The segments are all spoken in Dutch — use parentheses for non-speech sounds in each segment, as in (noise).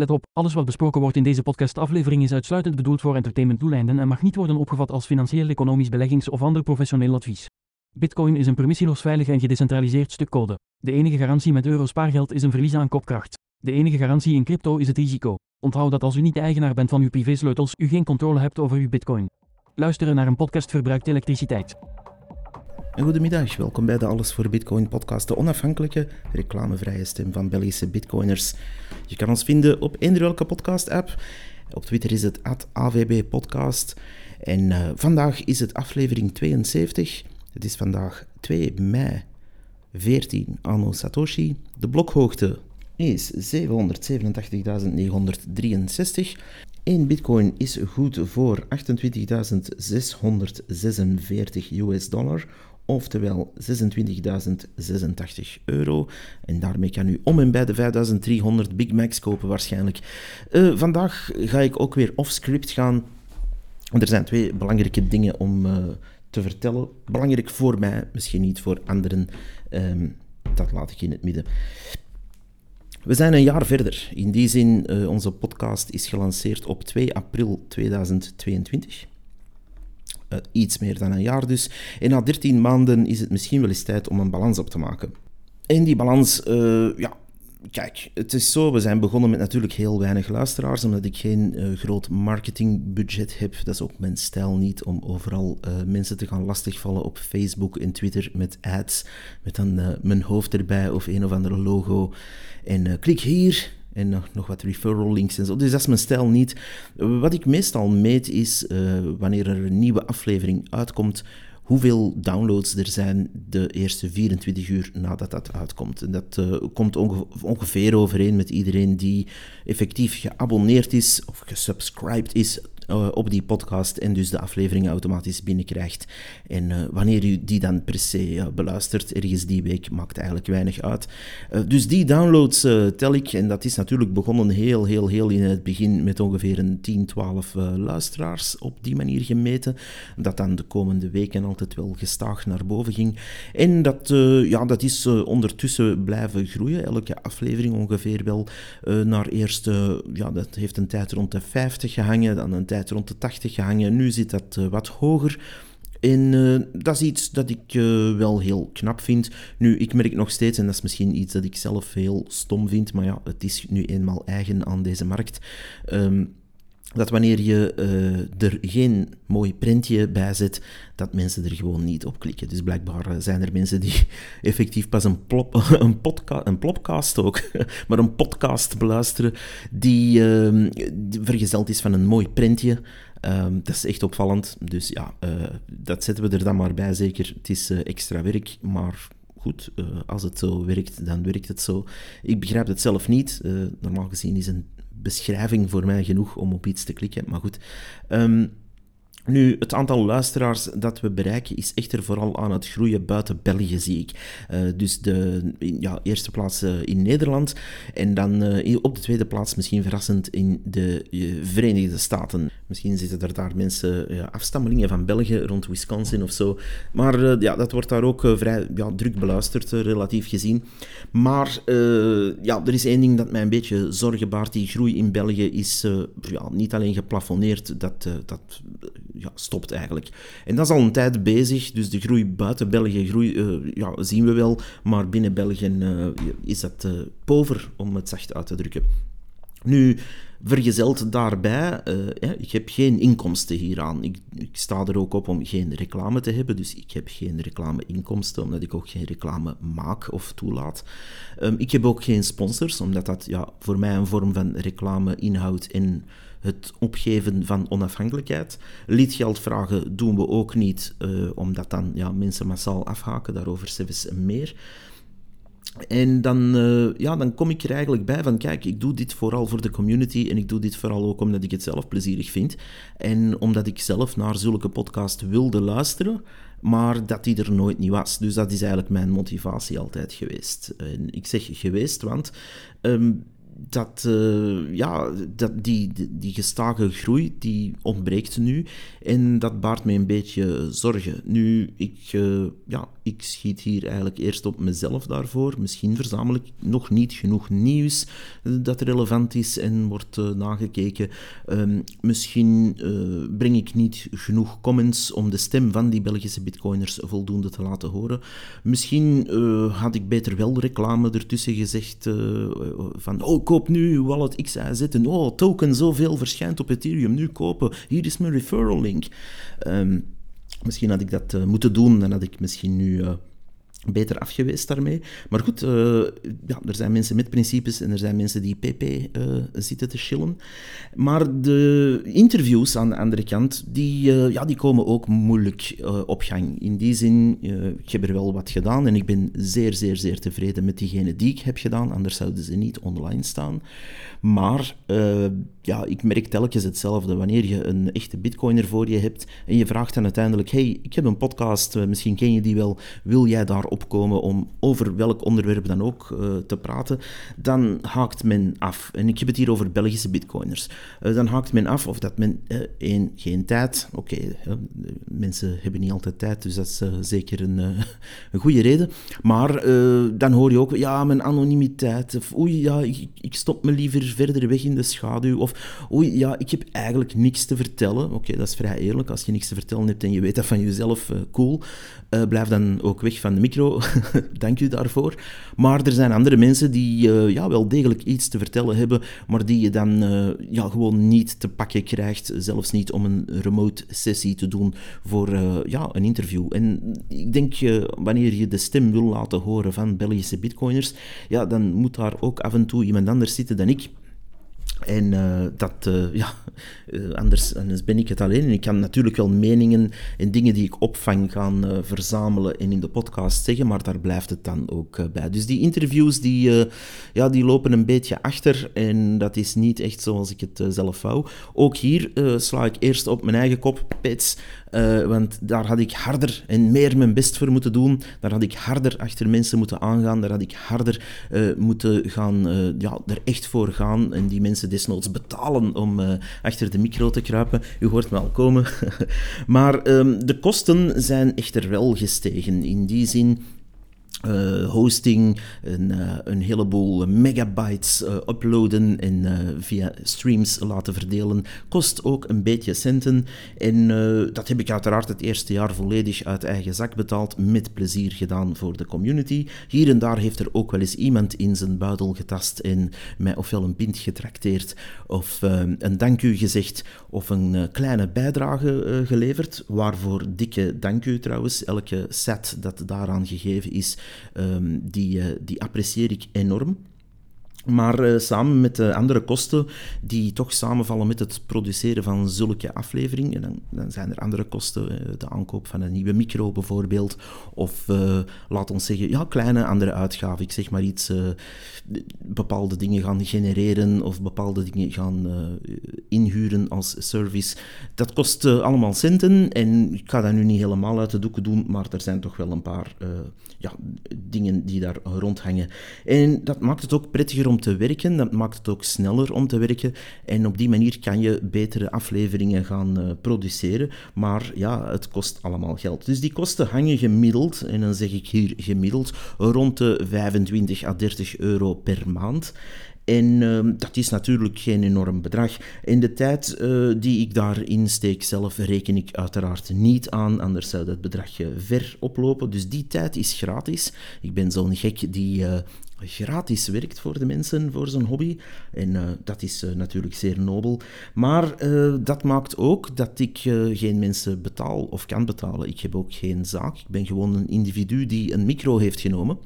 Let op, alles wat besproken wordt in deze podcastaflevering is uitsluitend bedoeld voor entertainmentdoeleinden en mag niet worden opgevat als financieel, economisch, beleggings- of ander professioneel advies. Bitcoin is een permissieloos veilig en gedecentraliseerd stuk code. De enige garantie met euro spaargeld is een verlies aan kopkracht. De enige garantie in crypto is het risico. Onthoud dat als u niet de eigenaar bent van uw privésleutels, u geen controle hebt over uw bitcoin. Luisteren naar een podcast verbruikt elektriciteit. En goedemiddag, welkom bij de Alles voor Bitcoin podcast, de onafhankelijke, reclamevrije stem van Belgische bitcoiners. Je kan ons vinden op eender welke podcast-app. Op Twitter is het AVB Podcast. En uh, vandaag is het aflevering 72. Het is vandaag 2 mei 14 anno Satoshi. De blokhoogte is 787.963. 1 bitcoin is goed voor 28.646 US dollar, oftewel 26.086 euro. En daarmee kan u om en bij de 5.300 Big Macs kopen waarschijnlijk. Uh, vandaag ga ik ook weer off-script gaan. Er zijn twee belangrijke dingen om uh, te vertellen. Belangrijk voor mij, misschien niet voor anderen. Um, dat laat ik in het midden. We zijn een jaar verder. In die zin, uh, onze podcast is gelanceerd op 2 april 2022. Uh, iets meer dan een jaar dus. En na 13 maanden is het misschien wel eens tijd om een balans op te maken. En die balans, uh, ja, kijk, het is zo, we zijn begonnen met natuurlijk heel weinig luisteraars, omdat ik geen uh, groot marketingbudget heb. Dat is ook mijn stijl niet, om overal mensen te gaan lastigvallen op Facebook en Twitter met ads, met dan mijn hoofd erbij of een of andere logo. En klik hier en nog, nog wat referral links en zo. Dus dat is mijn stijl niet. Wat ik meestal meet is, wanneer er een nieuwe aflevering uitkomt, hoeveel downloads er zijn de eerste 24 uur nadat dat uitkomt. En dat uh, komt onge ongeveer overeen met iedereen die effectief geabonneerd is of gesubscribed is uh, op die podcast en dus de aflevering automatisch binnenkrijgt. En uh, wanneer u die dan per se beluistert, ergens die week, maakt eigenlijk weinig uit. dus die downloads tel ik, en dat is natuurlijk begonnen heel, heel, heel in het begin met ongeveer een 10, 12 luisteraars op die manier gemeten. Dat dan de komende weken altijd wel gestaag naar boven ging. En dat, ja, dat is ondertussen blijven groeien, elke aflevering ongeveer wel naar eerst, ja, dat heeft een tijd rond de 50 gehangen, dan een tijd rond de 80 gehangen. Nu zit dat uh, wat hoger. En uh, dat is iets dat ik uh, wel heel knap vind. Nu, ik merk nog steeds, en dat is misschien iets dat ik zelf heel stom vind, maar ja, het is nu eenmaal eigen aan deze markt. Um, dat wanneer je uh, er geen mooi printje bij zet, dat mensen er gewoon niet op klikken. Dus blijkbaar zijn er mensen die (laughs) effectief pas een, plop, (laughs) een, podca een plopcast ook, (laughs) maar een podcast beluisteren, die, uh, die vergezeld is van een mooi printje. Um, dat is echt opvallend. Dus ja, uh, dat zetten we er dan maar bij, zeker. Het is extra werk, maar goed, als het zo werkt, dan werkt het zo. Ik begrijp het zelf niet. Normaal gezien is een beschrijving voor mij genoeg om op iets te klikken. Maar goed. Um, nu, het aantal luisteraars dat we bereiken is echter vooral aan het groeien buiten België, zie ik. Uh, dus de ja, eerste plaats uh, in Nederland en dan uh, op de tweede plaats misschien verrassend in de Verenigde Staten. Misschien zitten er daar mensen, afstammelingen van België, rond Wisconsin of zo. Maar ja, dat wordt daar ook vrij ja, druk beluisterd, relatief gezien. Maar ja, er is één ding dat mij een beetje zorgen baart. Die groei in België is ja, niet alleen geplafonneerd, dat... dat ja, stopt eigenlijk. En dat is al een tijd bezig, dus de groei buiten België groei, uh, ja, zien we wel, maar binnen België uh, is dat uh, pover, om het zacht uit te drukken. Nu, vergezeld daarbij, ja, ik heb geen inkomsten hieraan. Ik, ik, sta er ook op om geen reclame te hebben, dus ik heb geen reclameinkomsten, omdat ik ook geen reclame maak of toelaat. Um, ik heb ook geen sponsors, omdat dat ja, voor mij een vorm van reclame inhoudt en het opgeven van onafhankelijkheid. Liedgeld vragen doen we ook niet, uh, omdat dan ja, mensen massaal afhaken, daarover zelfs meer. En dan, uh, ja, dan kom ik er eigenlijk bij van, kijk, ik doe dit vooral voor de community en ik doe dit vooral ook omdat ik het zelf plezierig vind. En omdat ik zelf naar zulke podcast wilde luisteren, maar dat die er nooit niet was. Dus dat is eigenlijk mijn motivatie altijd geweest. En ik zeg geweest, want um, dat, uh, ja, dat die, die gestage groei, die ontbreekt nu. En dat baart mij een beetje zorgen. Nu, ik, uh, ja, ik schiet hier eigenlijk eerst op mezelf daarvoor. Misschien verzamel ik nog niet genoeg nieuws dat relevant is en wordt nagekeken. Ehm, misschien breng ik niet genoeg comments om de stem van die Belgische bitcoiners voldoende te laten horen. Misschien had ik beter wel reclame ertussen gezegd van oh, koop nu wallet XYZ en oh, token zoveel verschijnt op Ethereum, nu kopen, hier is mijn referral link. Um, misschien had ik dat uh, moeten doen, dan had ik misschien nu beter afgeweest daarmee. Maar goed, uh, ja, er zijn mensen met principes en er zijn mensen die PP uh, zitten te chillen. Maar de interviews aan de andere kant, die, uh, ja, die komen ook moeilijk op gang. In die zin, ik heb er wel wat gedaan en ik ben zeer, zeer, zeer tevreden met diegene die ik heb gedaan, anders zouden ze niet online staan. Maar ja, ik merk telkens hetzelfde. Wanneer je een echte bitcoiner voor je hebt en je vraagt dan uiteindelijk, hey, ik heb een podcast, misschien ken je die wel, wil jij daar opkomen om over welk onderwerp dan ook uh, te praten, dan haakt men af. En ik heb het hier over Belgische bitcoiners. Uh, dan haakt men af of dat men, één, geen tijd, oké, mensen hebben niet altijd tijd, dus dat is zeker een, (laughs) een goede reden. Maar dan hoor je ook, ja, mijn anonimiteit, of oei, ja, ik, ik, stop me liever verder weg in de schaduw, of oei, ja, ik heb eigenlijk niks te vertellen. Oké, dat is vrij eerlijk, als je niks te vertellen hebt en je weet dat van jezelf, cool. blijf dan ook weg van de micro (laughs) dank u daarvoor. Maar er zijn andere mensen die uh, ja, wel degelijk iets te vertellen hebben, maar die je dan uh, ja, gewoon niet te pakken krijgt, zelfs niet om een remote sessie te doen voor uh, ja, een interview. En ik denk, wanneer je de stem wil laten horen van Belgische bitcoiners, ja, dan moet daar ook af en toe iemand anders zitten dan ik en uh, dat, uh, (laughs) ja, uh, anders, anders ben ik het alleen. En ik kan natuurlijk wel meningen en dingen die ik opvang gaan verzamelen en in de podcast zeggen, maar daar blijft het dan ook bij. Dus die interviews, die, ja, die lopen een beetje achter en dat is niet echt zoals ik het zelf wou. Ook hier sla ik eerst op mijn eigen kop, pets, want daar had ik harder en meer mijn best voor moeten doen. Daar had ik harder achter mensen moeten aangaan. Daar had ik harder moeten gaan, ja, er echt voor gaan. En die mensen desnoods betalen om achter de micro te kruipen. U hoort me al komen. (laughs) maar um, de kosten zijn echter wel gestegen. In die zin uh, hosting, een, uh, een heleboel megabytes uh, uploaden en via streams laten verdelen, kost ook een beetje centen. En dat heb ik uiteraard het eerste jaar volledig uit eigen zak betaald, met plezier gedaan voor de community. Hier en daar heeft er ook wel eens iemand in zijn buidel getast en mij ofwel een pint getrakteerd, of een dank u gezegd, of een kleine bijdrage geleverd. Waarvoor dikke dank u trouwens. Elke set dat daaraan gegeven is, Ehm, die, eh, die apprecieer ik enorm. Maar uh, samen met de andere kosten die toch samenvallen met het produceren van zulke afleveringen, dan, dan zijn er andere kosten, uh, de aankoop van een nieuwe micro bijvoorbeeld, of laat ons zeggen, ja, kleine andere uitgaven. Ik zeg maar iets, bepaalde dingen gaan genereren of bepaalde dingen gaan inhuren als service. Dat kost allemaal centen en ik ga dat nu niet helemaal uit de doeken doen, maar er zijn toch wel een paar ja, dingen die daar rondhangen. En dat maakt het ook prettiger om te werken. Dat maakt het ook sneller om te werken. En op die manier kan je betere afleveringen gaan uh, produceren. Maar ja, het kost allemaal geld. Dus die kosten hangen gemiddeld, en dan zeg ik hier gemiddeld, rond de 25 à 30 euro per maand. En uh, dat is natuurlijk geen enorm bedrag. En de tijd uh, die ik daarin steek zelf reken ik uiteraard niet aan, anders zou dat bedrag ver oplopen. Dus die tijd is gratis. Ik ben zo'n gek die uh, gratis werkt voor de mensen, voor zijn hobby. En uh, dat is uh, natuurlijk zeer nobel. Maar uh, dat maakt ook dat ik geen mensen betaal of kan betalen. Ik heb ook geen zaak. Ik ben gewoon een individu die een micro heeft genomen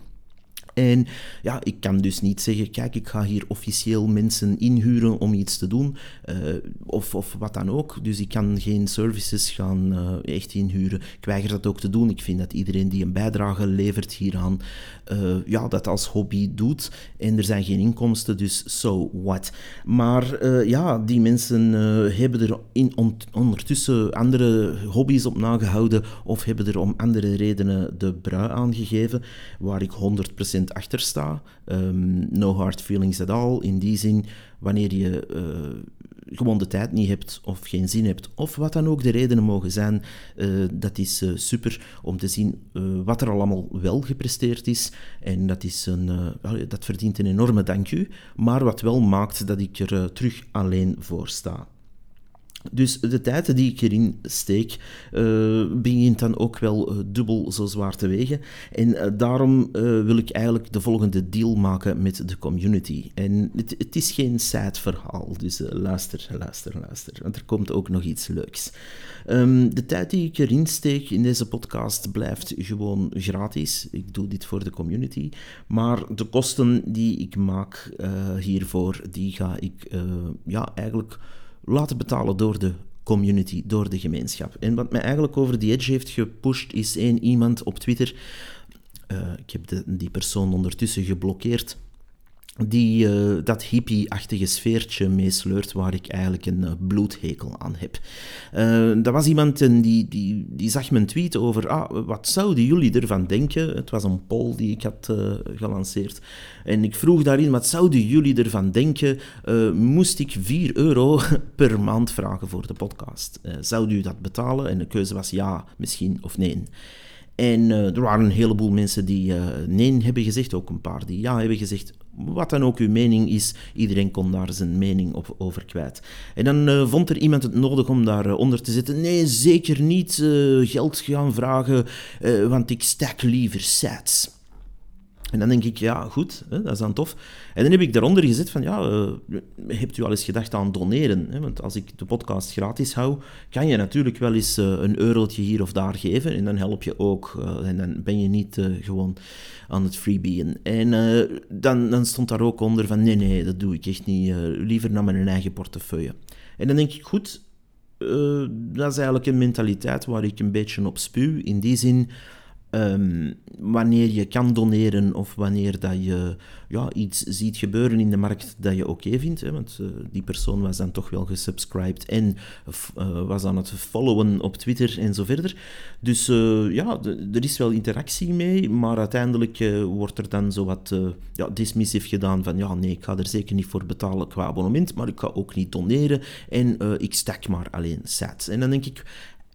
en ja, ik kan dus niet zeggen, kijk, ik ga hier officieel mensen inhuren om iets te doen, uh, of, of wat dan ook. Dus ik kan geen services gaan uh, echt inhuren. Ik weiger dat ook te doen. Ik vind dat iedereen die een bijdrage levert hieraan, uh, ja, dat als hobby doet. En er zijn geen inkomsten, dus so what. Maar ja, die mensen hebben er ondertussen andere hobby's op nagehouden, of hebben er om andere redenen de brui aangegeven, waar ik 100% achter sta. Um, no hard feelings at all. In die zin, wanneer je uh, gewoon de tijd niet hebt of geen zin hebt, of wat dan ook de redenen mogen zijn, dat is super om te zien wat er allemaal wel gepresteerd is. En dat, is een, dat verdient een enorme dank u, maar wat wel maakt dat ik er terug alleen voor sta. Dus de tijd die ik erin steek, uh, begint dan ook wel uh, dubbel zo zwaar te wegen. En uh, daarom wil ik eigenlijk de volgende deal maken met de community. En het, het is geen sad verhaal, dus luister, luister, luister. Want er komt ook nog iets leuks. Um, de tijd die ik erin steek in deze podcast blijft gewoon gratis. Ik doe dit voor de community. Maar de kosten die ik maak hiervoor, die ga ik ja, eigenlijk laten betalen door de community, door de gemeenschap. En wat mij eigenlijk over die edge heeft gepusht, is één iemand op Twitter. Uh, ik heb die persoon ondertussen geblokkeerd die uh, dat hippie-achtige sfeertje meesleurt waar ik eigenlijk een uh, bloedhekel aan heb. Uh, dat was iemand en die, die, die zag mijn tweet over ah, wat zouden jullie ervan denken? Het was een poll die ik had gelanceerd. En ik vroeg daarin, wat zouden jullie ervan denken? moest ik 4 euro (laughs) per maand vragen voor de podcast? zou u dat betalen? En de keuze was ja, misschien of nee. En er waren een heleboel mensen die nee hebben gezegd, ook een paar die ja hebben gezegd wat dan ook uw mening is, iedereen kon daar zijn mening op, over kwijt. En dan uh, vond er iemand het nodig om daaronder onder te zetten. Nee, zeker niet uh, geld gaan vragen, want ik stak liever sets. En dan denk ik, ja, goed, hè, dat is dan tof. En dan heb ik daaronder gezet van, ja, uh, hebt u al eens gedacht aan doneren? Hè? Want als ik de podcast gratis hou, kan je natuurlijk wel eens uh, een eurotje hier of daar geven. En dan help je ook. Uh, en dan ben je niet gewoon aan het freebieën. En dan, dan stond daar ook onder van, nee, nee, dat doe ik echt niet. liever naar mijn eigen portefeuille. En dan denk ik, goed, dat is eigenlijk een mentaliteit waar ik een beetje op spuw. In die zin Ehm, wanneer je kan doneren of wanneer dat je ja, iets ziet gebeuren in de markt dat je oké vindt. Hè, want uh, die persoon was dan toch wel gesubscribed en uh, was aan het followen op Twitter en zo verder. Dus uh, ja, er is wel interactie mee, maar uiteindelijk wordt er dan zo wat ja, dismissief gedaan van ja, nee, ik ga er zeker niet voor betalen qua abonnement, maar ik ga ook niet doneren en ik stak maar alleen sats. En dan denk ik,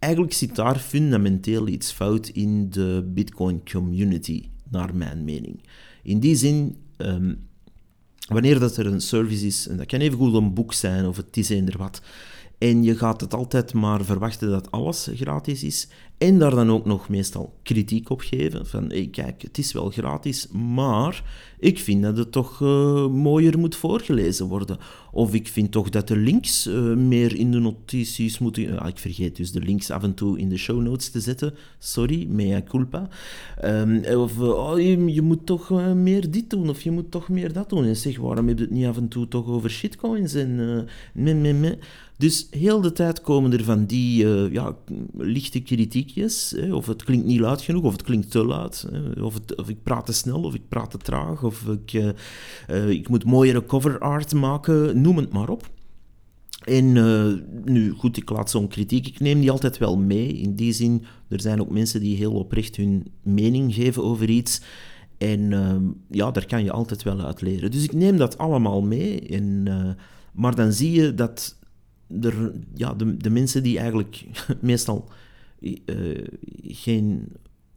Eigenlijk zit daar fundamenteel iets fout in de Bitcoin community, naar mijn mening. In die zin, um, wanneer dat er een service is, en dat kan even goed een boek zijn of het is eender wat, en je gaat het altijd maar verwachten dat alles gratis is. En daar dan ook nog meestal kritiek op geven. Van, hey, kijk, het is wel gratis, maar ik vind dat het toch uh, mooier moet voorgelezen worden. Of ik vind toch dat de links uh, meer in de notities moeten... Ik vergeet dus de links af en toe in de show notes te zetten. Sorry, mea culpa. Um, of oh, je, je, moet toch meer dit doen, of je moet toch meer dat doen. En zeg, waarom heb je het niet af en toe toch over shitcoins en... me, me, me. Dus heel de tijd komen er van die ja, lichte kritiekjes. Of het klinkt niet luid genoeg, of het klinkt te luid. Hè, of, het, of ik praat te snel, of ik praat te traag, of ik, uh, uh, ik moet mooiere cover art maken, noem het maar op. En nu, goed, ik laat zo'n kritiek, ik neem die altijd wel mee. In die zin, er zijn ook mensen die heel oprecht hun mening geven over iets. En ja, daar kan je altijd wel uit leren. Dus ik neem dat allemaal mee. En, maar dan zie je dat er, ja, de, de mensen die eigenlijk (laughs) meestal uh, geen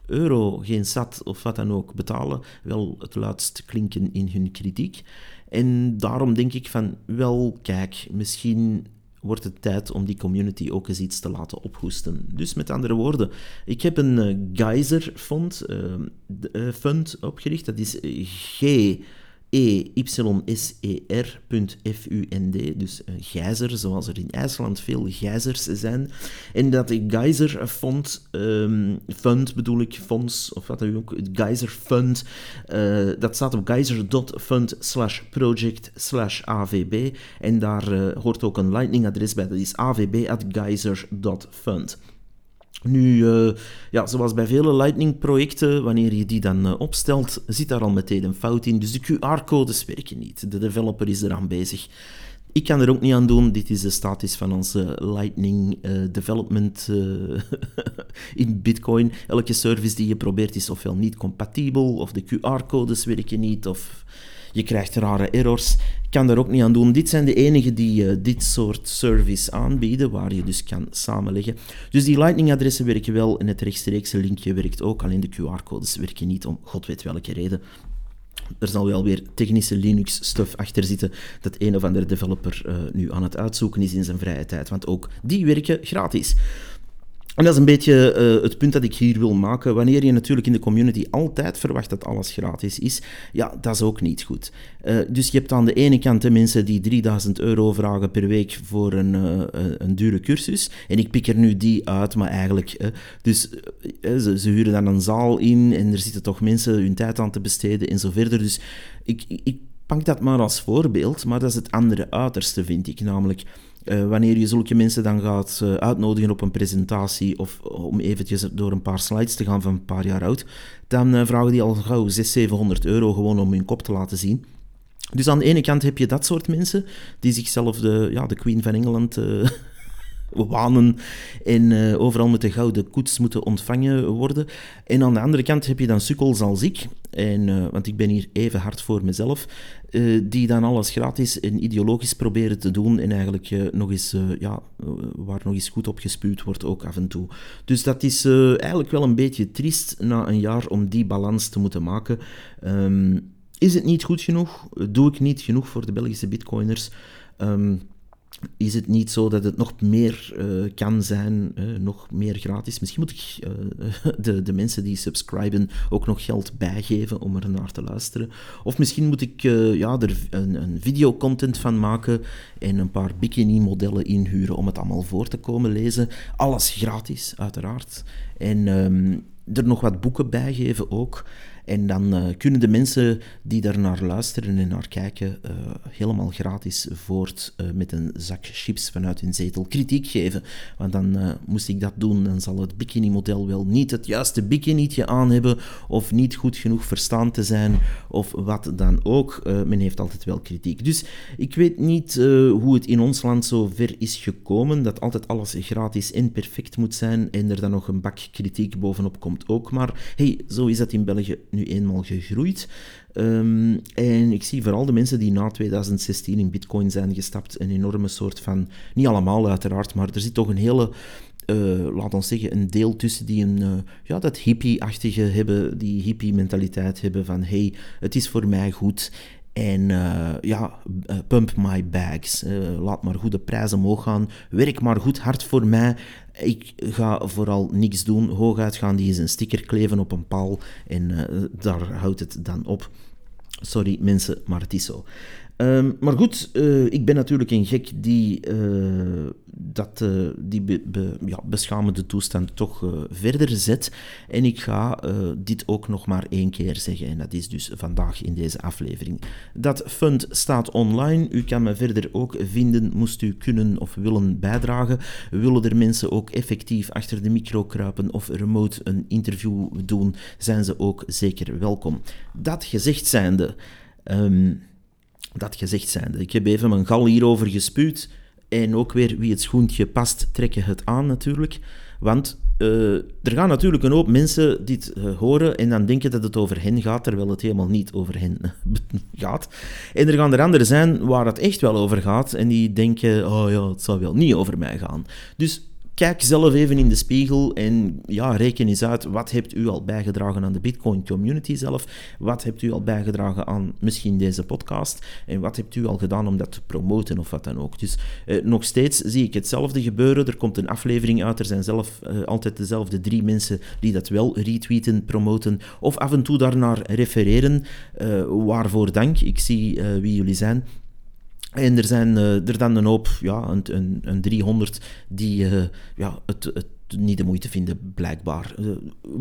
euro, geen sat of wat dan ook betalen, wel het luidst klinken in hun kritiek. En daarom denk ik van, wel, kijk, misschien wordt het tijd om die community ook eens iets te laten ophoesten. Dus met andere woorden, ik heb een uh, fund opgericht, dat is G E-Y-S-E-R.fund, dus een gijzer, zoals er in IJsland veel gijzers zijn. En dat Geyser Fund, um, fund bedoel ik, fonds, of wat dan ook, het Geyser Fund, uh, dat staat op geyser.fund slash project slash avb. En daar uh, hoort ook een lightning adres bij, dat is avb.geyser.fund. Nu, uh, ja, zoals bij vele Lightning-projecten, wanneer je die dan uh, opstelt, zit daar al meteen een fout in. Dus de QR-codes werken niet. De developer is eraan bezig. Ik kan er ook niet aan doen. Dit is de status van onze Lightning uh, development (laughs) in Bitcoin. Elke service die je probeert is ofwel niet compatibel, of de QR-codes werken niet, of je krijgt rare errors. Kan daar ook niet aan doen. Dit zijn de enigen die uh, dit soort service aanbieden, waar je dus kan samenleggen. Dus die Lightning-adressen werken wel en het rechtstreekse linkje werkt ook. Alleen de QR-codes werken niet, om god weet welke reden. Er zal wel weer technische Linux-stuff achter zitten dat een of andere developer uh, nu aan het uitzoeken is in zijn vrije tijd. Want ook die werken gratis. En dat is een beetje uh, het punt dat ik hier wil maken. Wanneer je natuurlijk in de community altijd verwacht dat alles gratis is, ja, dat is ook niet goed. Uh, dus je hebt aan de ene kant de mensen die 3000 euro vragen per week voor een, uh, een dure cursus. En ik pik er nu die uit, maar eigenlijk... dus ze, ze, huren dan een zaal in en er zitten toch mensen hun tijd aan te besteden en zo verder. Dus ik, ik pak dat maar als voorbeeld, maar dat is het andere uiterste, vind ik. Namelijk uh, wanneer je zulke mensen dan gaat uh, uitnodigen op een presentatie of om eventjes door een paar slides te gaan van een paar jaar oud, dan uh, vragen die al gauw 600, 700 euro gewoon om hun kop te laten zien. Dus aan de ene kant heb je dat soort mensen die zichzelf de, ja, de Queen van Engeland wanen en uh, overal met de gouden koets moeten ontvangen worden. En aan de andere kant heb je dan sukkels als ik, en, uh, want ik ben hier even hard voor mezelf, uh, die dan alles gratis en ideologisch proberen te doen en eigenlijk nog eens, ja, waar nog eens goed op gespuwd wordt ook af en toe. Dus dat is eigenlijk wel een beetje triest na een jaar om die balans te moeten maken. Um, is het niet goed genoeg? Doe ik niet genoeg voor de Belgische bitcoiners? Um, is het niet zo dat het nog meer uh, kan zijn, uh, nog meer gratis? Misschien moet ik uh, (laughs) de, de mensen die subscriben ook nog geld bijgeven om er naar te luisteren. Of misschien moet ik ja, er een, een videocontent van maken en een paar bikini-modellen inhuren om het allemaal voor te komen lezen. Alles gratis, uiteraard. En um, er nog wat boeken bijgeven ook. En dan uh, kunnen de mensen die daar naar luisteren en naar kijken uh, helemaal gratis voort uh, met een zak chips vanuit hun zetel kritiek geven. Want dan moest ik dat doen, dan zal het bikini-model wel niet het juiste bikinietje aan hebben of niet goed genoeg verstaan te zijn of wat dan ook. men heeft altijd wel kritiek. Dus ik weet niet hoe het in ons land zo ver is gekomen dat altijd alles gratis en perfect moet zijn en er dan nog een bak kritiek bovenop komt ook. Maar hey, zo is dat in België nu eenmaal gegroeid. Um, en ik zie vooral de mensen die na 2016 in Bitcoin zijn gestapt, een enorme soort van, niet allemaal uiteraard, maar er zit toch een hele uh, laat ons zeggen, een deel tussen die een, uh, ja, dat hippie-achtige hebben, die hippie-mentaliteit hebben van hey, het is voor mij goed en uh, ja, pump my bags. laat maar goede prijzen omhoog gaan. Werk maar goed hard voor mij. Ik ga vooral niks doen. Hooguit gaan die eens een sticker kleven op een paal en daar houdt het dan op. Sorry mensen, maar het is zo. Um, maar goed, uh, ik ben natuurlijk een gek die uh, dat, uh, die ja, beschamende toestand toch verder zet. En ik ga dit ook nog maar één keer zeggen. En dat is dus vandaag in deze aflevering. Dat fund staat online. U kan me verder ook vinden, moest u kunnen of willen bijdragen. Willen er mensen ook effectief achter de micro kruipen of remote een interview doen, zijn ze ook zeker welkom. Dat gezegd zijnde... Um, dat gezegd zijnde. Ik heb even mijn gal hierover gespuwd. En ook weer wie het schoentje past, trekken het aan natuurlijk. Want uh, er gaan natuurlijk een hoop mensen dit uh, horen en dan denken dat het over hen gaat, terwijl het helemaal niet over hen (laughs) gaat. En er gaan er anderen zijn waar het echt wel over gaat en die denken, oh ja, het zal wel niet over mij gaan. Dus kijk zelf even in de spiegel en ja, reken eens uit wat hebt u al bijgedragen aan de Bitcoin community zelf, wat hebt u al bijgedragen aan misschien deze podcast en wat hebt u al gedaan om dat te promoten of wat dan ook. Dus eh, nog steeds zie ik hetzelfde gebeuren. Er komt een aflevering uit, er zijn zelf eh, altijd dezelfde drie mensen die dat wel retweeten, promoten of af en toe daarnaar refereren. Uh, waarvoor dank. Ik zie uh, wie jullie zijn. En er zijn uh, er dan een hoop, ja, een, een, een 300 die uh, ja, het, het niet de moeite vinden, blijkbaar. Uh,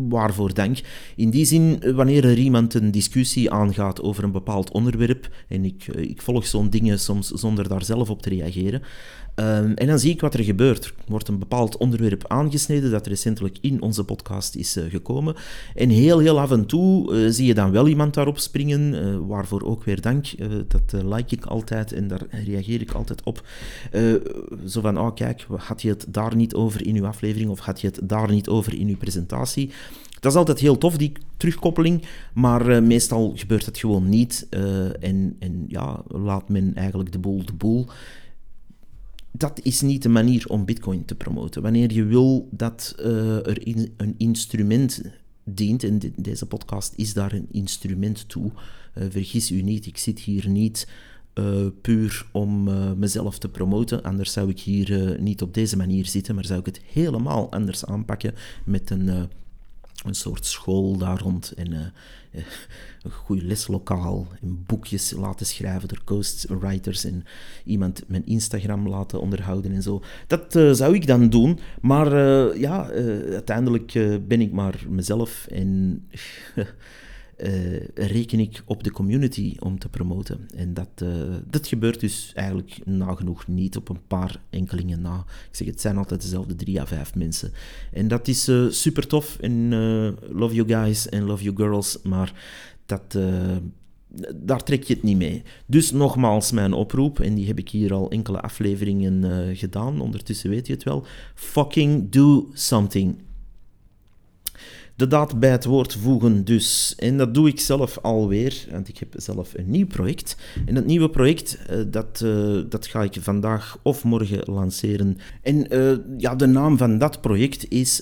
waarvoor dank. In die zin, wanneer er iemand een discussie aangaat over een bepaald onderwerp, en ik, ik volg zo'n dingen soms zonder daar zelf op te reageren, Um, en dan zie ik wat er gebeurt. Er wordt een bepaald onderwerp aangesneden dat recentelijk in onze podcast is uh, gekomen. En heel, heel af en toe uh, zie je dan wel iemand daarop springen, uh, waarvoor ook weer dank. dat like ik altijd en daar reageer ik altijd op. zo van, oh kijk, had je het daar niet over in uw aflevering? of had je het daar niet over in je presentatie? Dat is altijd heel tof, die terugkoppeling, maar meestal gebeurt het gewoon niet. En, en ja, laat men eigenlijk de boel de boel. Dat is niet de manier om Bitcoin te promoten. Wanneer je wil dat uh, er in, een instrument dient, en de, deze podcast is daar een instrument toe, vergis u niet, ik zit hier niet uh, puur om uh, mezelf te promoten. Anders zou ik hier uh, niet op deze manier zitten, maar zou ik het helemaal anders aanpakken met een, een soort school daar rond en een goed leslokaal en boekjes laten schrijven door ghostwriters en iemand mijn Instagram laten onderhouden en zo. Dat zou ik dan doen, maar ja, uiteindelijk ben ik maar mezelf en (laughs) uh, reken ik op de community om te promoten. En dat, uh, dat gebeurt dus eigenlijk nagenoeg niet op een paar enkelingen na. Ik zeg, het zijn altijd dezelfde drie à vijf mensen. En dat is uh, super tof. En love you guys en love you girls. Maar dat, daar trek je het niet mee. Dus nogmaals mijn oproep, en die heb ik hier al enkele afleveringen gedaan. Ondertussen weet je het wel. Fucking do something de daad bij het woord voegen dus. En dat doe ik zelf alweer, want ik heb zelf een nieuw project. En dat nieuwe project, uh, dat, uh, dat ga ik vandaag of morgen lanceren. En uh, ja, de naam van dat project is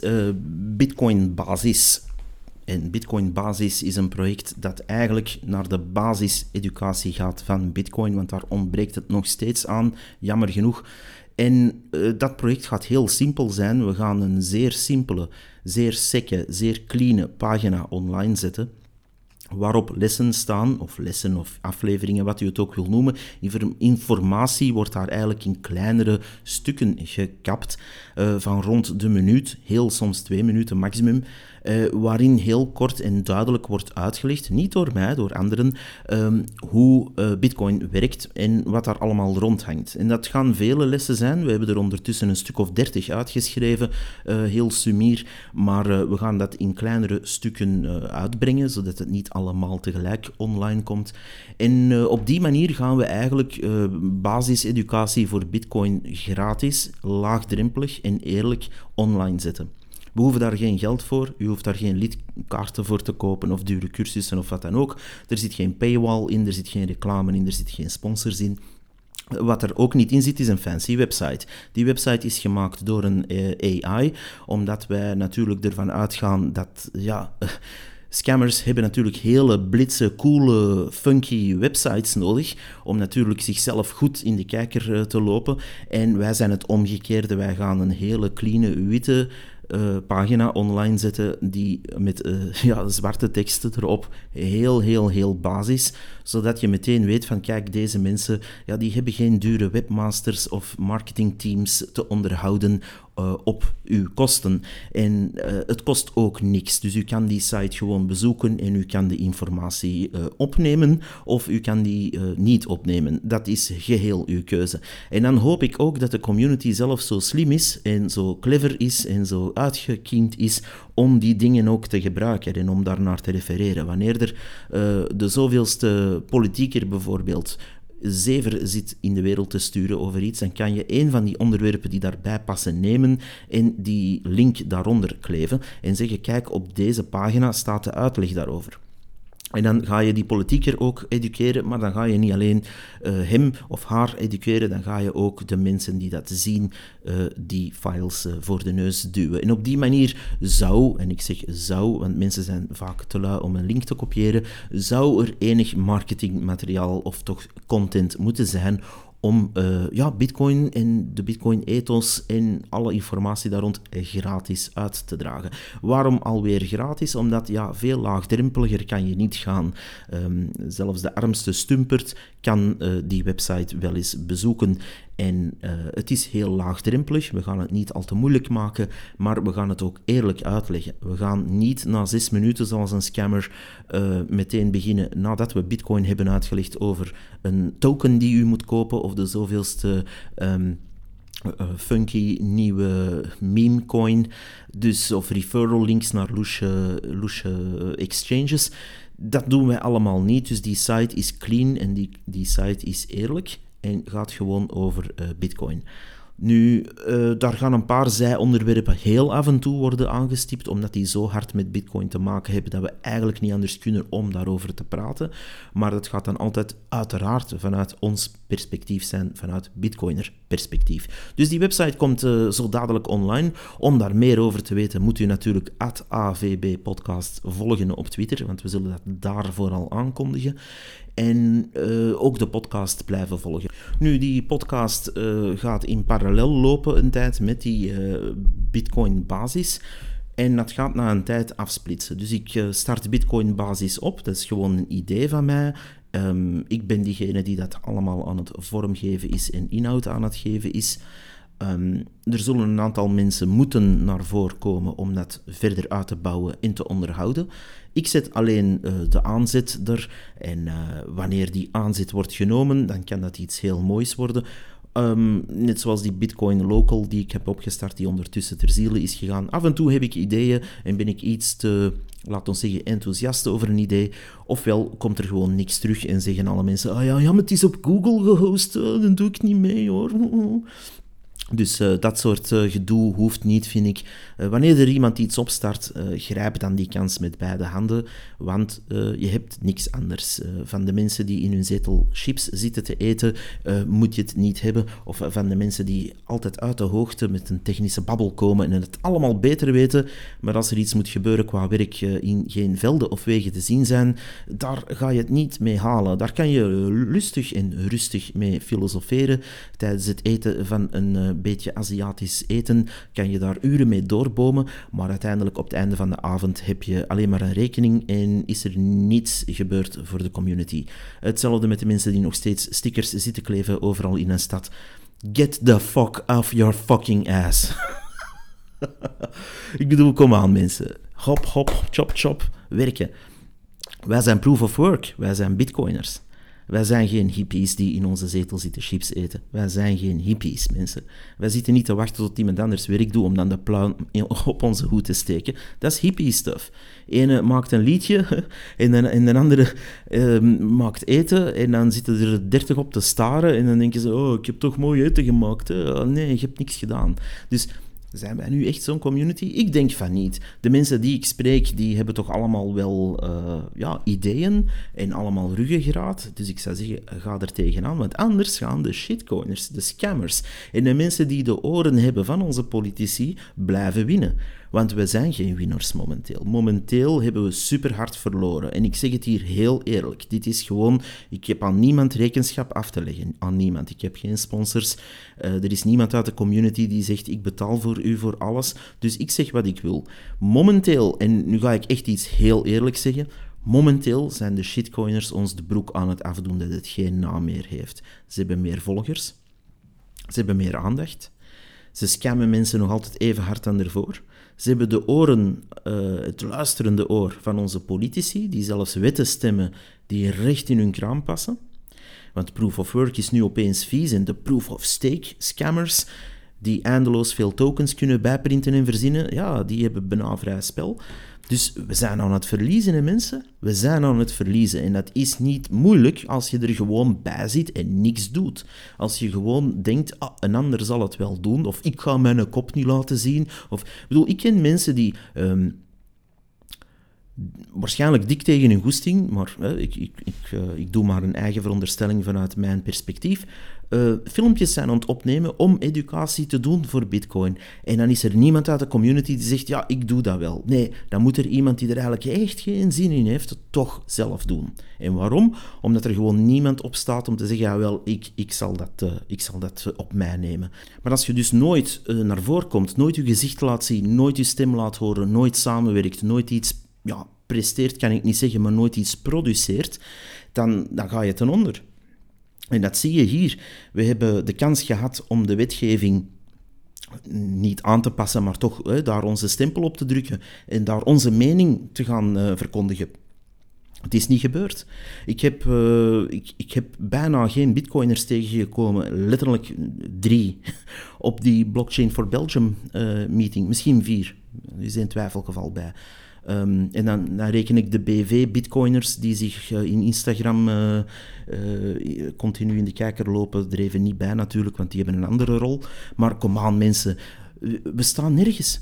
Bitcoin Basis. En Bitcoin Basis is een project dat eigenlijk naar de basiseducatie gaat van Bitcoin, want daar ontbreekt het nog steeds aan, jammer genoeg. En uh, dat project gaat heel simpel zijn. We gaan een zeer simpele, zeer sekke, zeer clean pagina online zetten waarop lessen staan, of lessen of afleveringen, wat u het ook wil noemen. Informatie wordt daar eigenlijk in kleinere stukken gekapt, uh, van rond de minuut, heel soms twee minuten maximum. Uh, waarin heel kort en duidelijk wordt uitgelegd, niet door mij, door anderen, um, hoe uh, Bitcoin werkt en wat daar allemaal rondhangt. En dat gaan vele lessen zijn. We hebben er ondertussen een stuk of dertig uitgeschreven, uh, heel sumier, maar we gaan dat in kleinere stukken uitbrengen, zodat het niet allemaal tegelijk online komt. En op die manier gaan we eigenlijk basiseducatie voor Bitcoin gratis, laagdrempelig en eerlijk online zetten. We hoeven daar geen geld voor, u hoeft daar geen lidkaarten voor te kopen of dure cursussen of wat dan ook. Er zit geen paywall in, er zit geen reclame in, er zit geen sponsors in. Wat er ook niet in zit, is een fancy website. Die website is gemaakt door een eh, AI, omdat wij natuurlijk ervan uitgaan dat, ja, Scammers hebben natuurlijk hele blitse, coole, funky websites nodig om natuurlijk zichzelf goed in de kijker eh, te lopen. En wij zijn het omgekeerde. Wij gaan een hele clean, witte uh, pagina online zetten die met uh, (laughs) ja, zwarte teksten erop, heel, heel, heel basis, zodat je meteen weet van kijk, deze mensen, ja, die hebben geen dure webmasters of marketingteams te onderhouden uh, op uw kosten. En uh, het kost ook niks. Dus u kan die site gewoon bezoeken en u kan de informatie uh, opnemen of u kan die niet opnemen. Dat is geheel uw keuze. En dan hoop ik ook dat de community zelf zo slim is en zo clever is en zo uitgekiend is om die dingen ook te gebruiken en om daarnaar te refereren. Wanneer er de zoveelste politieker bijvoorbeeld zever zit in de wereld te sturen over iets, dan kan je een van die onderwerpen die daarbij passen nemen en die link daaronder kleven en zeggen, kijk, op deze pagina staat de uitleg daarover. En dan ga je die politieker ook educeren, maar dan ga je niet alleen uh, hem of haar educeren, dan ga je ook de mensen die dat zien, uh, die files uh, voor de neus duwen. En op die manier zou, en ik zeg zou, want mensen zijn vaak te lui om een link te kopiëren, zou er enig marketingmateriaal of toch content moeten zijn om uh, ja, Bitcoin en de Bitcoin-ethos en alle informatie daar rond gratis uit te dragen. Waarom alweer gratis? Omdat ja, veel laagdrempeliger kan je niet gaan. Um, zelfs de armste stumpert kan uh, die website wel eens bezoeken. En uh, het is heel laagdrempelig. We gaan het niet al te moeilijk maken, maar we gaan het ook eerlijk uitleggen. We gaan niet na zes minuten, zoals een scammer, uh, meteen beginnen nadat we Bitcoin hebben uitgelegd over een token die u moet kopen of de zoveelste. Uh, funky nieuwe meme coin, dus of referral links naar loesje exchanges. Dat doen wij allemaal niet, dus die site is clean en die, die site is eerlijk en gaat gewoon over uh, Bitcoin. Nu, uh, daar gaan een paar zijonderwerpen heel af en toe worden aangestipt, omdat die zo hard met Bitcoin te maken hebben dat we eigenlijk niet anders kunnen om daarover te praten. Maar dat gaat dan altijd uiteraard vanuit ons perspectief zijn, vanuit Bitcoiner perspectief. Dus die website komt uh, zo dadelijk online. Om daar meer over te weten, moet u natuurlijk AVB Podcast volgen op Twitter, want we zullen dat daar vooral aankondigen. En uh, ook de podcast blijven volgen. Nu, die podcast uh, gaat in parallel lopen een tijd met die Bitcoin basis. En dat gaat na een tijd afsplitsen. Dus ik start Bitcoin basis op. Dat is gewoon een idee van mij. Um, ik ben diegene die dat allemaal aan het vormgeven is en inhoud aan het geven is. Um, er zullen een aantal mensen moeten naar voren komen om dat verder uit te bouwen en te onderhouden. Ik zet alleen uh, de aanzet er en uh, wanneer die aanzet wordt genomen, dan kan dat iets heel moois worden. Um, net zoals die Bitcoin Local die ik heb opgestart, die ondertussen ter ziele is gegaan. Af en toe heb ik ideeën en ben ik iets te, laat ons zeggen, enthousiast over een idee. Ofwel komt er gewoon niks terug en zeggen alle mensen: Ah ja, ja maar het is op Google gehost, uh, dan doe ik niet mee hoor. Dus uh, dat soort uh, gedoe hoeft niet, vind ik. Uh, wanneer er iemand iets opstart, grijp dan die kans met beide handen, want je hebt niks anders. van de mensen die in hun zetel chips zitten te eten, moet je het niet hebben. Of van de mensen die altijd uit de hoogte met een technische babbel komen en het allemaal beter weten, maar als er iets moet gebeuren qua werk in geen velden of wegen te zien zijn, daar ga je het niet mee halen. Daar kan je lustig en rustig mee filosoferen tijdens het eten van een beetje Aziatisch eten, kan je daar uren mee doorbomen, maar uiteindelijk op het einde van de avond heb je alleen maar een rekening en is er niets gebeurd voor de community. Hetzelfde met de mensen die nog steeds stickers zitten kleven overal in een stad. Get the fuck off your fucking ass. (laughs) Ik bedoel, kom aan mensen. Hop, hop, chop, chop, werken. Wij zijn proof of work, wij zijn bitcoiners. Wij zijn geen hippies die in onze zetel zitten chips eten. Wij zijn geen hippies, mensen. Wij zitten niet te wachten tot iemand anders werk doet om dan de pluim op onze hoed te steken. Dat is hippie stuff. Ene maakt een liedje (laughs) en de, en de andere uh, maakt eten en dan zitten er dertig op te staren en dan denken ze, oh, ik heb toch mooi eten gemaakt. Hè? Nee, je hebt niks gedaan. Dus zijn wij nu echt zo'n community? Ik denk van niet. De mensen die ik spreek, die hebben toch allemaal wel uh, ja, ideeën en allemaal ruggengraat. Dus ik zou zeggen, ga er tegenaan, want anders gaan de shitcoiners, de scammers en de mensen die de oren hebben van onze politici blijven winnen. Want we zijn geen winnaars momenteel. Momenteel hebben we super hard verloren. En ik zeg het hier heel eerlijk. Dit is gewoon, ik heb aan niemand rekenschap af te leggen. Aan niemand. Ik heb geen sponsors. Uh, er is niemand uit de community die zegt, ik betaal voor u voor alles. Dus ik zeg wat ik wil. Momenteel, en nu ga ik echt iets heel eerlijk zeggen. Momenteel zijn de shitcoiners ons de broek aan het afdoen dat het geen naam meer heeft. Ze hebben meer volgers. Ze hebben meer aandacht. Ze scammen mensen nog altijd even hard aan ervoor. Ze hebben de oren, uh, het luisterende oor van onze politici, die zelfs wetten stemmen die recht in hun kraam passen. Want proof of work is nu opeens vies en de proof of stake scammers, die eindeloos veel tokens kunnen bijprinten en verzinnen, ja, die hebben bijna vrij spel. Dus we zijn aan het verliezen, hè, mensen. We zijn aan het verliezen. En dat is niet moeilijk als je er gewoon bij zit en niks doet. Als je gewoon denkt, ah, een ander zal het wel doen, of ik ga mijn kop niet laten zien. Of, ik bedoel, ik ken mensen die... Um, waarschijnlijk dik tegen hun goesting, maar ik, ik, ik, uh, ik doe maar een eigen veronderstelling vanuit mijn perspectief uh, filmpjes zijn aan het opnemen om educatie te doen voor Bitcoin. En dan is er niemand uit de community die zegt: Ja, ik doe dat wel. Nee, dan moet er iemand die er eigenlijk echt geen zin in heeft, het toch zelf doen. En waarom? Omdat er gewoon niemand op staat om te zeggen: Ja, wel, ik, ik, zal, dat, uh, ik zal dat op mij nemen. Maar als je dus nooit uh, naar voren komt, nooit je gezicht laat zien, nooit je stem laat horen, nooit samenwerkt, nooit iets ja, presteert, kan ik niet zeggen, maar nooit iets produceert, dan, dan ga je ten onder. En dat zie je hier. We hebben de kans gehad om de wetgeving niet aan te passen, maar toch hè, daar onze stempel op te drukken en daar onze mening te gaan uh, verkondigen. Het is niet gebeurd. Ik heb, uh, ik, ik heb bijna geen bitcoiners tegengekomen, letterlijk drie, op die Blockchain for Belgium uh, meeting. Misschien vier, er is een twijfelgeval bij. Ehm, en dan, dan, reken ik de BV-bitcoiners die zich eh, in Instagram uh, uh, continu in de kijker lopen, er even niet bij natuurlijk, want die hebben een andere rol. Maar kom aan mensen, we staan nergens.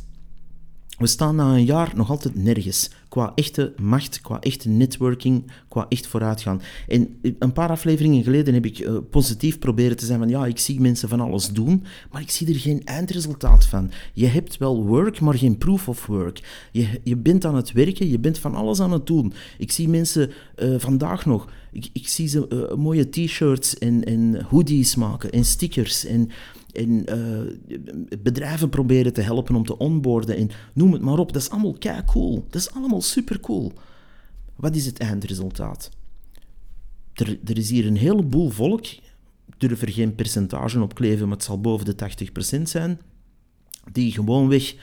We staan na een jaar nog altijd nergens. Qua echte macht, qua echte networking, qua echt vooruitgaan. En een paar afleveringen geleden heb ik uh, positief proberen te zijn van ja, ik zie mensen van alles doen, maar ik zie er geen eindresultaat van. Je hebt wel work, maar geen proof of work. Je, je bent aan het werken, je bent van alles aan het doen. Ik zie mensen uh, vandaag nog, ik, ik zie ze mooie t-shirts en, en hoodies maken en stickers en en uh, bedrijven proberen te helpen om te onboorden en noem het maar op. Dat is allemaal kei cool. Dat is allemaal super cool. Wat is het eindresultaat? Er, er is hier een heleboel volk, durf er geen percentage op kleven, maar het zal boven de 80% zijn, die gewoonweg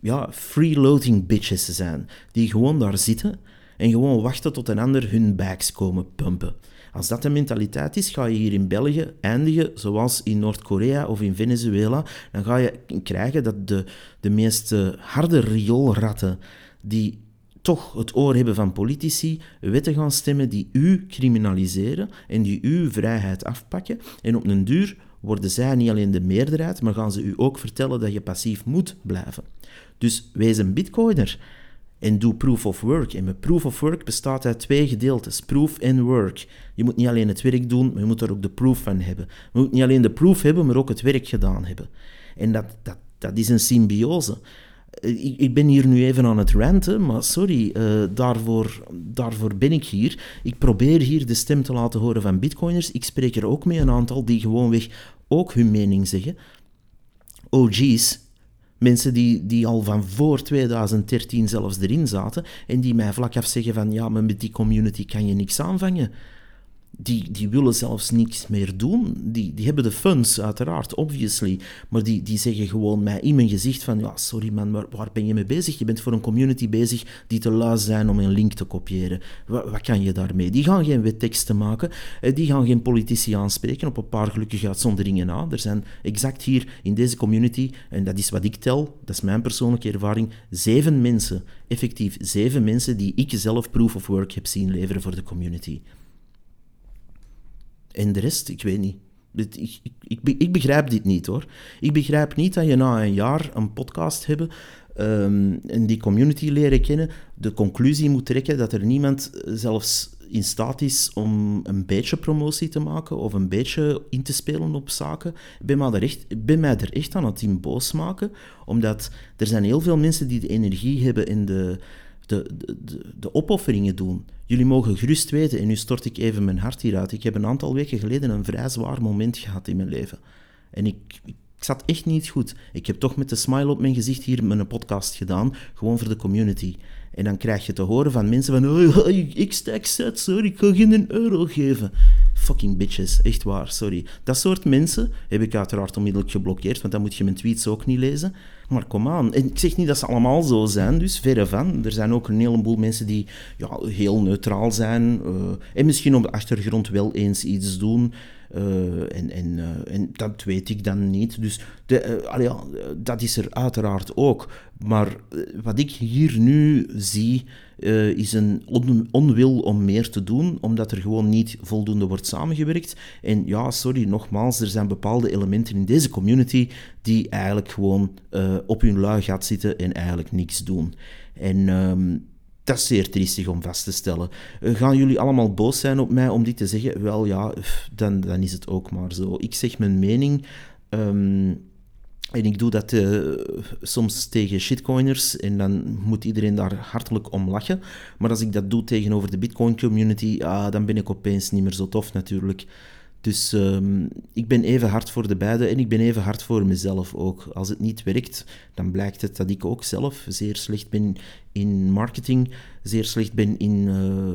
ja, freeloading bitches zijn. Die gewoon daar zitten en gewoon wachten tot een ander hun bags komen pumpen. Als dat de mentaliteit is, ga je hier in België eindigen zoals in Noord-Korea of in Venezuela. Dan ga je krijgen dat de, de meest harde rioolratten die toch het oor hebben van politici, wetten gaan stemmen die u criminaliseren en die uw vrijheid afpakken. En op een duur worden zij niet alleen de meerderheid, maar gaan ze u ook vertellen dat je passief moet blijven. Dus wees een bitcoiner en doe proof of work. En met proof of work bestaat uit twee gedeeltes, proof en work. Je moet niet alleen het werk doen, maar je moet er ook de proof van hebben. Je moet niet alleen de proof hebben, maar ook het werk gedaan hebben. En dat, dat, dat is een symbiose. Eh, ik, ik ben hier nu even aan het ranten, maar sorry, uh, daarvoor, daarvoor ben ik hier. Ik probeer hier de stem te laten horen van bitcoiners. Ik spreek er ook mee een aantal die gewoonweg ook hun mening zeggen. OG's, Mensen die, die al van voor 2013 zelfs erin zaten en die mij vlak af zeggen van ja, maar met die community kan je niks aanvangen die, die willen zelfs niks meer doen. Die, die hebben de funds, uiteraard, obviously. Maar die, die zeggen gewoon mij in mijn gezicht van... Ja, sorry man, maar waar ben je mee bezig? Je bent voor een community bezig die te lui zijn om een link te kopiëren. Wat, wat kan je daarmee? Die gaan geen wetteksten maken. Eh, die gaan geen politici aanspreken op een paar gelukkige uitzonderingen na. Er zijn exact hier in deze community, en dat is wat ik tel, dat is mijn persoonlijke ervaring, zeven mensen, effectief zeven mensen die ik zelf proof of work heb zien leveren voor de community. En de rest, ik weet niet. Ik, ik, ik, ik, begrijp dit niet hoor. Ik begrijp niet dat je na een jaar een podcast hebben um, en die community leren kennen, de conclusie moet trekken dat er niemand zelfs in staat is om een beetje promotie te maken of een beetje in te spelen op zaken. Ik ben er echt, ben mij er echt aan het in boos maken, omdat er zijn heel veel mensen die de energie hebben in de de, de, de, opofferingen doen. Jullie mogen gerust weten, en nu stort ik even mijn hart hieruit. Ik heb een aantal weken geleden een vrij zwaar moment gehad in mijn leven. En ik, zat echt niet goed. Ik heb toch met de smile op mijn gezicht hier mijn podcast gedaan, gewoon voor de community. En dan krijg je te horen van mensen van, ik, ik stek zet, sorry, ik kan geen euro geven. Fucking bitches, echt waar, sorry. Dat soort mensen heb ik uiteraard onmiddellijk geblokkeerd, want dan moet je mijn tweets ook niet lezen. Maar kom aan. Ik zeg niet dat ze allemaal zo zijn, dus verre van. Er zijn ook een heleboel mensen die ja, heel neutraal zijn uh, en misschien op de achtergrond wel eens iets doen. Uh, en, en, uh, en dat weet ik dan niet. Dus de, ja, dat is er uiteraard ook. Maar wat ik hier nu zie, is een on onwil om meer te doen, omdat er gewoon niet voldoende wordt samengewerkt. En ja, sorry, nogmaals, er zijn bepaalde elementen in deze community die eigenlijk gewoon op hun lui gaat zitten en eigenlijk niks doen. En... Dat is zeer triestig om vast te stellen. Eh, gaan jullie allemaal boos zijn op mij om dit te zeggen? Wel ja, dan, dan is het ook maar zo. Ik zeg mijn mening. Ehm, en ik doe dat uh, soms tegen shitcoiners en dan moet iedereen daar hartelijk om lachen. Maar als ik dat doe tegenover de Bitcoin community, ah, dan ben ik opeens niet meer zo tof natuurlijk. Dus um, ik ben even hard voor de beide en ik ben even hard voor mezelf ook. Als het niet werkt, dan blijkt het dat ik ook zelf zeer slecht ben in marketing, zeer slecht ben in uh,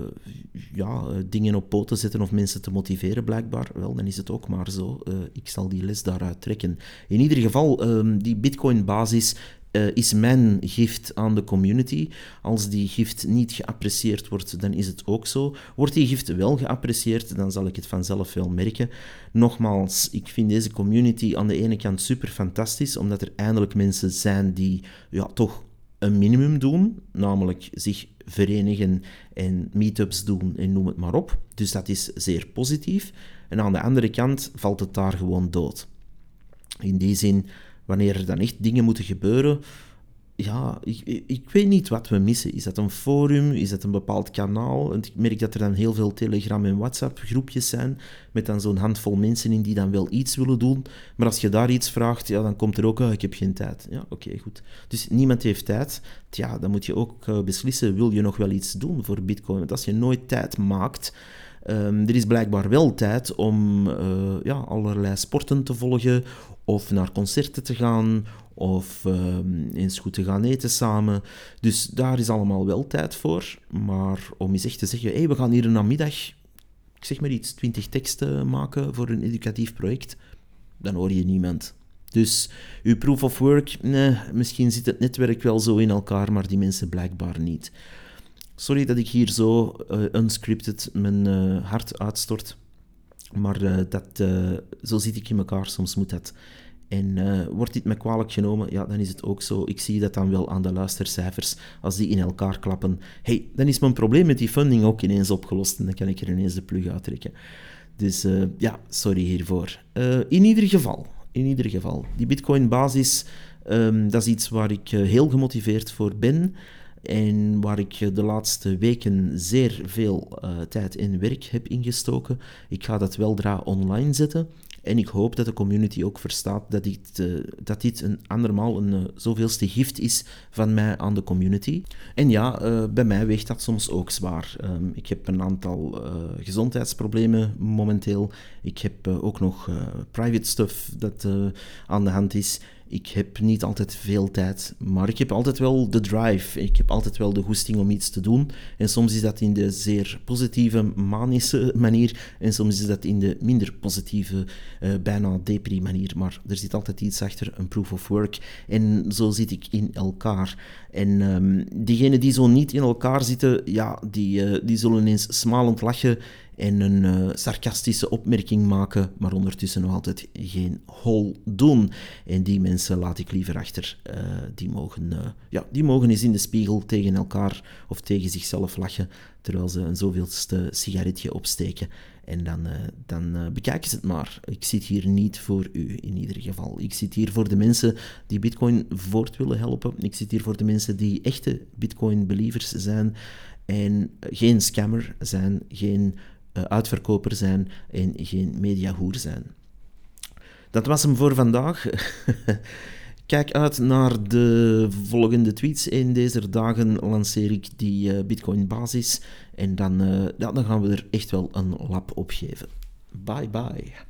ja, dingen op poten zetten of mensen te motiveren, blijkbaar. Wel, dan is het ook maar zo. Uh, ik zal die les daaruit trekken. In ieder geval, um, die Bitcoin-basis uh, is mijn gift aan de community. Als die gift niet geapprecieerd wordt, dan is het ook zo. Wordt die gift wel geapprecieerd, dan zal ik het vanzelf wel merken. Nogmaals, ik vind deze community aan de ene kant super fantastisch, omdat er eindelijk mensen zijn die ja, toch een minimum doen, namelijk zich verenigen en meetups doen en noem het maar op. Dus dat is zeer positief. En aan de andere kant valt het daar gewoon dood. In die zin, wanneer er dan echt dingen moeten gebeuren, ja, ik, ik weet niet wat we missen. Is dat een forum? Is dat een bepaald kanaal? Ik merk dat er dan heel veel Telegram- en WhatsApp-groepjes zijn, met dan zo'n handvol mensen in die dan wel iets willen doen. Maar als je daar iets vraagt, ja, dan komt er ook, oh, ik heb geen tijd. Ja, oké, goed. Dus niemand heeft tijd. Ja, dan moet je ook uh, beslissen, wil je nog wel iets doen voor Bitcoin? Want als je nooit tijd maakt... Um, er is blijkbaar wel tijd om uh, ja, allerlei sporten te volgen, of naar concerten te gaan, of um, eens goed te gaan eten samen. Dus daar is allemaal wel tijd voor. Maar om eens echt te zeggen, hey, we gaan hier een namiddag, ik zeg maar iets, 20 teksten maken voor een educatief project, dan hoor je niemand. Dus uw proof of work, misschien zit het netwerk wel zo in elkaar, maar die mensen blijkbaar niet. Sorry dat ik hier zo uh, unscripted mijn uh, hart uitstort. Maar uh, dat, zo zit ik in elkaar, soms moet dat. En uh, wordt dit me kwalijk genomen, ja, dan is het ook zo. Ik zie dat dan wel aan de luistercijfers. Als die in elkaar klappen, hey, dan is mijn probleem met die funding ook ineens opgelost. En dan kan ik er ineens de plug uittrekken. Dus ja, sorry hiervoor. In ieder geval, in ieder geval, die Bitcoin-basis, um, dat is iets waar ik heel gemotiveerd voor ben. En waar ik de laatste weken zeer veel tijd en werk heb ingestoken. Ik ga dat weldra online zetten. En ik hoop dat de community ook verstaat dat dit, uh, dat dit een andermaal een zoveelste gift is van mij aan de community. En ja, bij mij weegt dat soms ook zwaar. Um, ik heb een aantal gezondheidsproblemen momenteel. Ik heb ook nog private stuff dat aan de hand is. Ik heb niet altijd veel tijd, maar ik heb altijd wel de drive. Ik heb altijd wel de goesting om iets te doen. En soms is dat in de zeer positieve, manische manier. En soms is dat in de minder positieve, uh, bijna depri manier. Maar er zit altijd iets achter, een proof of work. En zo zit ik in elkaar. En um, diegenen die zo niet in elkaar zitten, ja, die, uh, die zullen eens smalend lachen en een uh, sarcastische opmerking maken, maar ondertussen nog altijd geen hol doen. En die mensen laat ik liever achter. Uh, die, mogen, uh, ja, die mogen eens in de spiegel tegen elkaar of tegen zichzelf lachen, terwijl ze een zoveelste sigaretje opsteken. En dan, dan bekijken ze het maar. Ik zit hier niet voor u, in ieder geval. Ik zit hier voor de mensen die Bitcoin voort willen helpen. Ik zit hier voor de mensen die echte Bitcoin-believers zijn en geen scammer zijn, geen uitverkoper zijn en geen mediahoer zijn. Dat was hem voor vandaag. (laughs) Kijk uit naar de volgende tweets. In deze dagen lanceer ik die uh, Bitcoin basis. En dan, uh, dan gaan we er echt wel een lap op geven. Bye bye.